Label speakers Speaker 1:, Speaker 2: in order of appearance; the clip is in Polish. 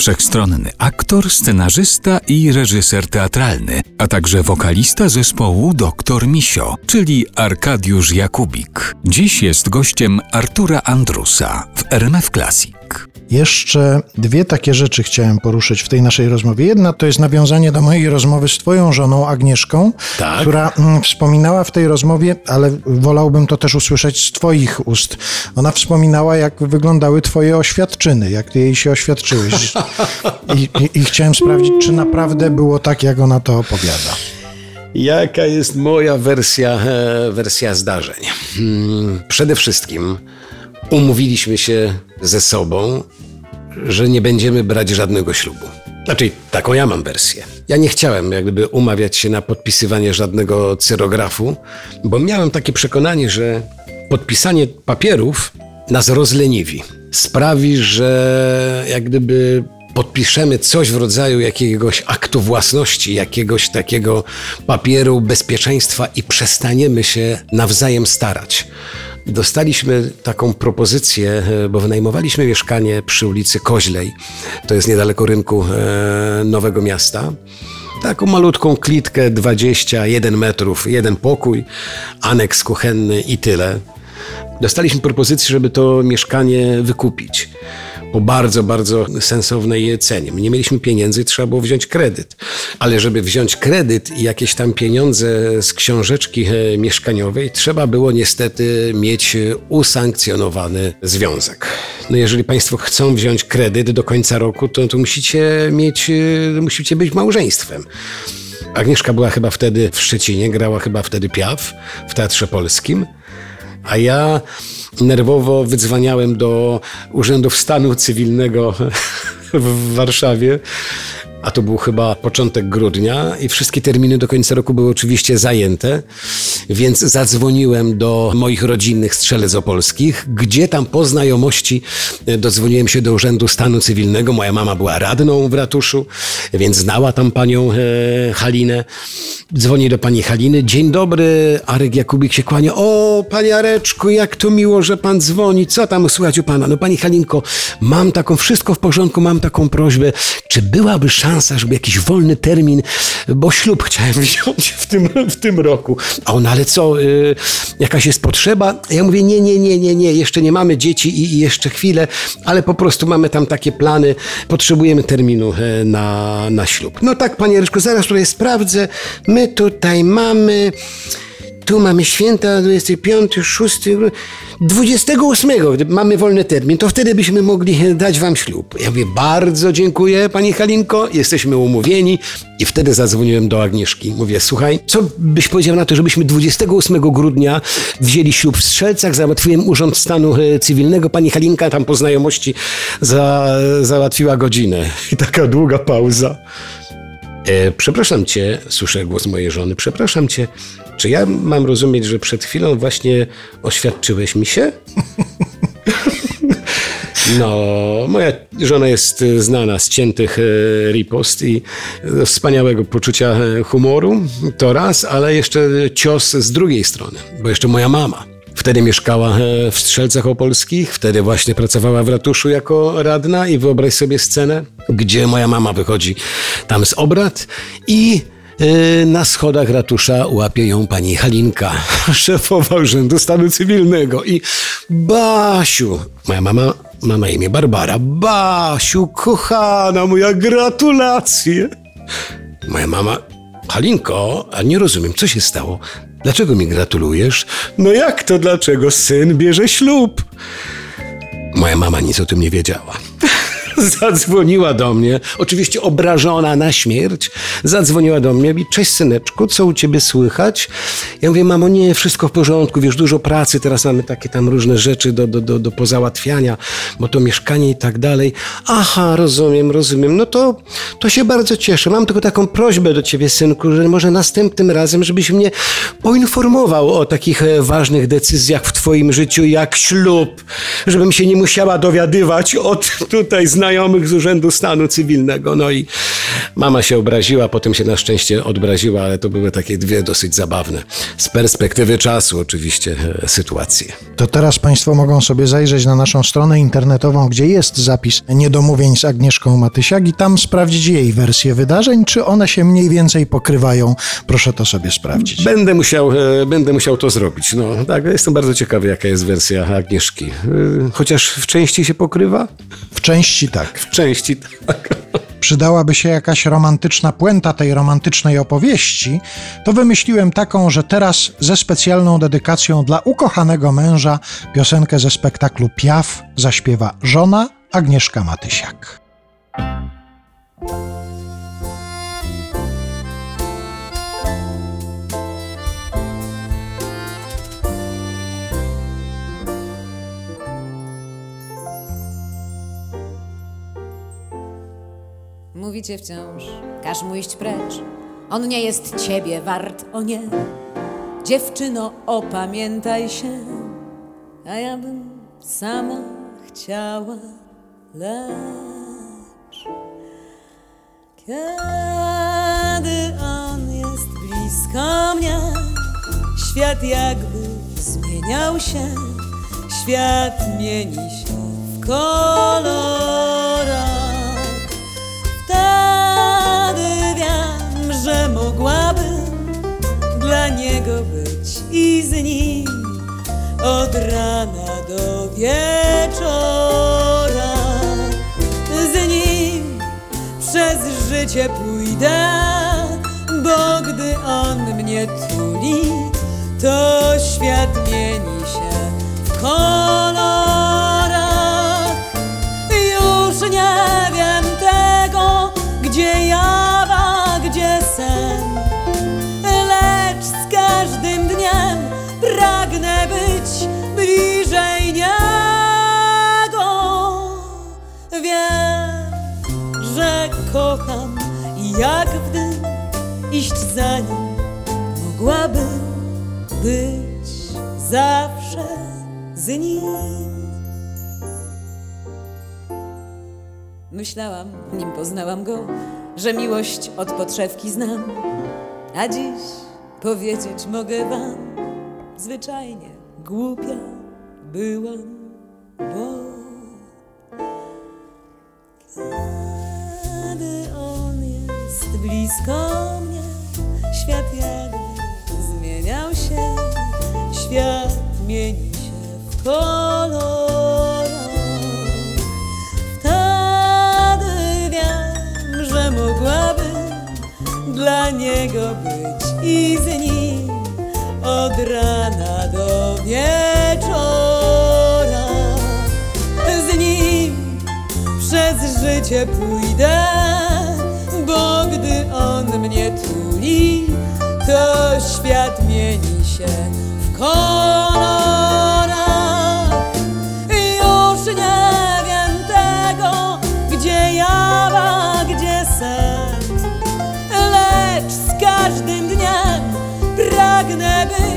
Speaker 1: wszechstronny aktor, scenarzysta i reżyser teatralny, a także wokalista zespołu Doktor Misio, czyli Arkadiusz Jakubik. Dziś jest gościem Artura Andrusa w RMF Classic.
Speaker 2: Jeszcze dwie takie rzeczy chciałem poruszyć w tej naszej rozmowie. Jedna to jest nawiązanie do mojej rozmowy z Twoją żoną Agnieszką,
Speaker 3: Tak.
Speaker 2: która mm, wspominała w tej rozmowie, ale wolałbym to też usłyszeć z Twoich ust. Ona wspominała, jak wyglądały Twoje oświadczyny, jak Ty jej się oświadczyłeś. I, i, I chciałem sprawdzić, czy naprawdę było tak, jak ona to opowiada.
Speaker 3: Jaka jest moja wersja, e, wersja zdarzeń? Hmm, Przede wszystkim umówiliśmy się ze sobą, że nie będziemy brać żadnego ślubu. Znaczy, taką ja mam wersję. Ja nie chciałem jak gdyby umawiać się na podpisywanie żadnego cyrografu, bo miałem takie przekonanie, że podpisanie papierów nas rozleniwi. Sprawi, że jak gdyby podpiszemy coś w rodzaju jakiegoś aktu własności, jakiegoś takiego papieru bezpieczeństwa i przestaniemy się nawzajem starać. Dostaliśmy taką propozycję, e, bo wynajmowaliśmy mieszkanie przy ulicy Koźlej, to jest niedaleko rynku e, Nowego Miasta. Taką malutką klitkę, 21 metrów, jeden pokój, aneks kuchenny i tyle. Dostaliśmy propozycję, żeby to mieszkanie wykupić po bardzo, bardzo sensownej cenie. My nie mieliśmy pieniędzy, trzeba było wziąć kredyt. Ale żeby wziąć kredyt i jakieś tam pieniądze z książeczki e, mieszkaniowej, trzeba było niestety mieć usankcjonowany związek. No jeżeli Państwo chcą wziąć kredyt do końca roku, to, to musicie mieć, e, musicie być małżeństwem. Agnieszka była chyba wtedy w Szczecinie, grała chyba wtedy Piaf w Teatrze Polskim. A ja nerwowo wydzwaniałem do Urzędów Stanu Cywilnego w Warszawie, a to był chyba początek grudnia i wszystkie terminy do końca roku były oczywiście zajęte, więc zadzwoniłem do moich rodzinnych strzelec opolskich, gdzie tam po znajomości e, dodzwoniłem się do Urzędu Stanu Cywilnego. Moja mama była radną w ratuszu, więc znała tam panią e, Halinę. Dzwonię do pani Haliny. Dzień dobry, Arek Jakubik się kłania. O, panie Areczku, jak to miło, że pan dzwoni. Co tam słychać u pana? No pani Halinko, mam taką, wszystko w porządku, mam taką prośbę. Czy byłaby szansa, żeby jakiś wolny termin, bo ślub chciałem wziąć w tym, w tym roku. A ona, ale co, y, jakaś jest potrzeba? Ja mówię, nie, nie, nie, nie, nie, jeszcze nie mamy dzieci i, i jeszcze chwilę, ale po prostu mamy tam takie plany, potrzebujemy terminu e, na, na ślub. No tak, panie Ryszku, zaraz tutaj sprawdzę. My tutaj mamy... Tu mamy święta 25, 6, 28 mamy wolny termin, to wtedy byśmy mogli dać wam ślub. Ja mówię, bardzo dziękuję pani Halinko, jesteśmy umówieni i wtedy zadzwoniłem do Agnieszki. Mówię, słuchaj, co byś powiedział na to, żebyśmy 28 grudnia wzięli ślub w Strzelcach, załatwiłem Urząd Stanu e, Cywilnego, pani Halinka tam po znajomości za, załatwiła godzinę. I taka długa pauza. E, przepraszam cię, słyszę głos mojej żony, przepraszam cię, czy ja mam rozumieć, że przed chwilą właśnie oświadczyłeś mi się? No, moja żona jest e, znana z ciętych e, ripost i e, wspaniałego poczucia humoru, to raz, ale jeszcze cios z drugiej strony, bo jeszcze moja mama. Wtedy mieszkała w Strzelcach Opolskich, wtedy właśnie pracowała w ratuszu jako radna i wyobraź sobie scenę, gdzie moja mama wychodzi tam z obrad i na schodach ratusza łapie ją pani Halinka, szefowa Urzędu Stanu Cywilnego i Basiu, moja mama ma na imię Barbara, Basiu, kochana moja, gratulacje. Moja mama, Halinko, a nie rozumiem, co się stało? Dlaczego mi gratulujesz? No jak to dlaczego? Syn bierze ślub. Moja mama nic o tym nie wiedziała. Zadzwoniła do mnie, oczywiście obrażona na śmierć. Zadzwoniła do mnie i cześć syneczku, co u ciebie słychać? Ja mówię, mamo, nie, wszystko w porządku, wiesz, dużo pracy, teraz mamy takie tam różne rzeczy do, do, do, do pozałatwiania, bo to mieszkanie i tak dalej. Aha, rozumiem, rozumiem, no to, to się bardzo cieszę. Mam tylko taką prośbę do ciebie, synku, że może następnym razem, żebyś mnie poinformował o takich e, ważnych decyzjach w twoim życiu, jak ślub, żebym się nie musiała dowiadywać od tutaj znajomych z Urzędu Stanu Cywilnego. No i Mama się obraziła, potem się na szczęście odbraziła, ale to były takie dwie dosyć zabawne, z perspektywy czasu oczywiście, e, sytuacje.
Speaker 2: To teraz Państwo mogą sobie zajrzeć na naszą stronę internetową, gdzie jest zapis niedomówień z Agnieszką Matysiak i tam sprawdzić jej wersję wydarzeń, czy one się mniej więcej pokrywają. Proszę to sobie sprawdzić.
Speaker 3: Będę musiał, e, będę musiał to zrobić. No tak, jestem bardzo ciekawy, jaka jest wersja Agnieszki. E, Chociaż w części się pokrywa?
Speaker 2: W części tak.
Speaker 3: W części tak.
Speaker 2: Przydałaby się jakaś romantyczna puenta tej romantycznej opowieści, to wymyśliłem taką, że teraz ze specjalną dedykacją dla ukochanego męża piosenkę ze spektaklu Piaf zaśpiewa żona Agnieszka Matysiak.
Speaker 4: Mówicie wciąż, każ mu iść precz. On nie jest ciebie wart, o nie. Dziewczyno, opamiętaj się, a ja bym sama chciała, lecz kiedy on jest blisko mnie, świat jakby zmieniał się, świat mieni się w kolorach. Od rana do wieczora. Z nim przez życie pójdę, bo gdy on mnie tuli, to świat mieni się w kolorach. Już nie wiem tego, gdzie jawa, gdzie sen. bliżej niego. Wiem, że kocham jak w dym iść za nim mogłabym być zawsze z nim. Myślałam, nim poznałam go, że miłość od podszewki znam. A dziś powiedzieć mogę wam, zwyczajnie głupia byłam, bo kiedy on jest blisko mnie, świat jakby zmieniał się, świat mieni się w kolorach. Wtedy wiem, że mogłabym dla niego być i z nim od rana do wieczora. Z nim przez życie pójdę, bo gdy on mnie tuli, to świat mieni się w kolorach. Już nie wiem tego, gdzie jawa, gdzie sen. Lecz z każdym dniem pragnę być